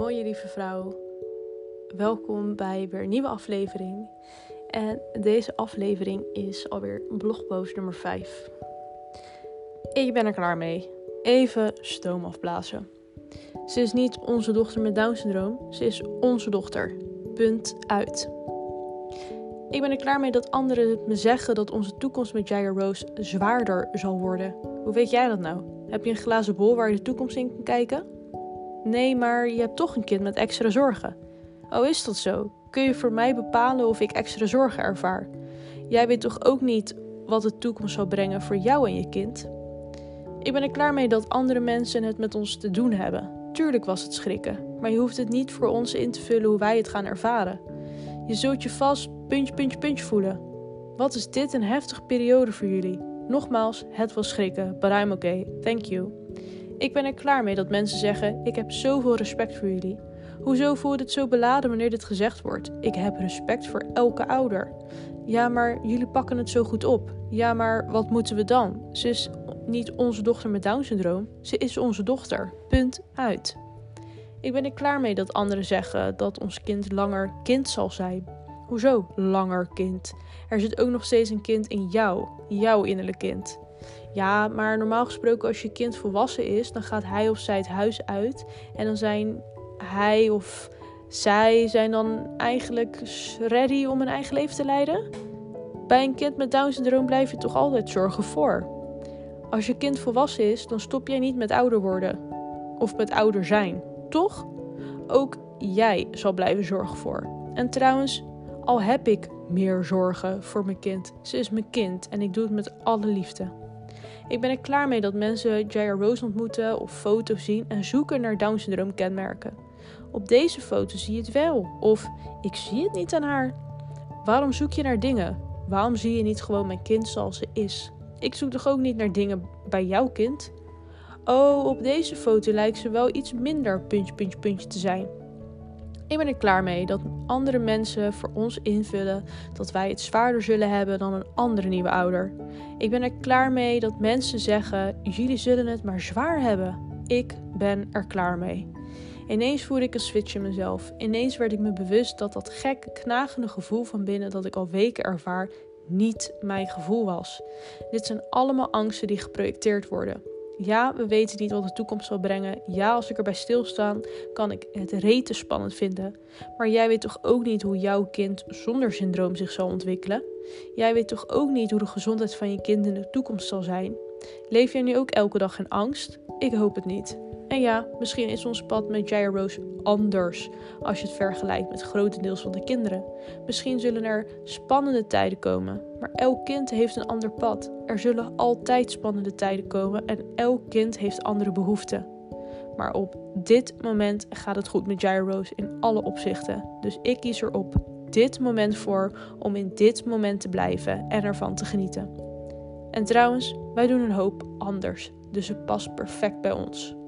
mooie lieve vrouw. Welkom bij weer een nieuwe aflevering. En deze aflevering is alweer blogpost nummer 5. Ik ben er klaar mee. Even stoom afblazen. Ze is niet onze dochter met Down syndroom, ze is onze dochter. Punt uit. Ik ben er klaar mee dat anderen me zeggen dat onze toekomst met Jair Rose zwaarder zal worden. Hoe weet jij dat nou? Heb je een glazen bol waar je de toekomst in kan kijken? Nee, maar je hebt toch een kind met extra zorgen. Oh, is dat zo? Kun je voor mij bepalen of ik extra zorgen ervaar? Jij weet toch ook niet wat de toekomst zal brengen voor jou en je kind? Ik ben er klaar mee dat andere mensen het met ons te doen hebben. Tuurlijk was het schrikken, maar je hoeft het niet voor ons in te vullen hoe wij het gaan ervaren. Je zult je vast puntje, puntje, puntje voelen. Wat is dit een heftige periode voor jullie? Nogmaals, het was schrikken, but I'm okay, thank you. Ik ben er klaar mee dat mensen zeggen: Ik heb zoveel respect voor jullie. Hoezo voelt het zo beladen wanneer dit gezegd wordt? Ik heb respect voor elke ouder. Ja, maar jullie pakken het zo goed op. Ja, maar wat moeten we dan? Ze is niet onze dochter met Down syndroom. Ze is onze dochter. Punt uit. Ik ben er klaar mee dat anderen zeggen dat ons kind langer kind zal zijn. Hoezo langer kind? Er zit ook nog steeds een kind in jou, jouw innerlijk kind. Ja, maar normaal gesproken als je kind volwassen is, dan gaat hij of zij het huis uit en dan zijn hij of zij zijn dan eigenlijk ready om een eigen leven te leiden. Bij een kind met Down syndroom blijf je toch altijd zorgen voor. Als je kind volwassen is, dan stop jij niet met ouder worden of met ouder zijn, toch? Ook jij zal blijven zorgen voor. En trouwens, al heb ik meer zorgen voor mijn kind, ze is mijn kind en ik doe het met alle liefde. Ik ben er klaar mee dat mensen Jair Rose ontmoeten of foto's zien en zoeken naar Down syndroom kenmerken. Op deze foto zie je het wel, of ik zie het niet aan haar. Waarom zoek je naar dingen? Waarom zie je niet gewoon mijn kind zoals ze is? Ik zoek toch ook niet naar dingen bij jouw kind? Oh, op deze foto lijkt ze wel iets minder puntje, puntje, puntje te zijn. Ik ben er klaar mee dat andere mensen voor ons invullen dat wij het zwaarder zullen hebben dan een andere nieuwe ouder. Ik ben er klaar mee dat mensen zeggen: jullie zullen het maar zwaar hebben. Ik ben er klaar mee. Ineens voelde ik een switch in mezelf. Ineens werd ik me bewust dat dat gekke, knagende gevoel van binnen dat ik al weken ervaar, niet mijn gevoel was. Dit zijn allemaal angsten die geprojecteerd worden. Ja, we weten niet wat de toekomst zal brengen. Ja, als ik erbij stilsta, kan ik het rete spannend vinden. Maar jij weet toch ook niet hoe jouw kind zonder syndroom zich zal ontwikkelen? Jij weet toch ook niet hoe de gezondheid van je kind in de toekomst zal zijn? Leef jij nu ook elke dag in angst? Ik hoop het niet. En ja, misschien is ons pad met Jair Rose anders als je het vergelijkt met grotendeels van de kinderen. Misschien zullen er spannende tijden komen, maar elk kind heeft een ander pad. Er zullen altijd spannende tijden komen en elk kind heeft andere behoeften. Maar op dit moment gaat het goed met Jair Rose in alle opzichten. Dus ik kies er op dit moment voor om in dit moment te blijven en ervan te genieten. En trouwens, wij doen een hoop anders, dus het past perfect bij ons.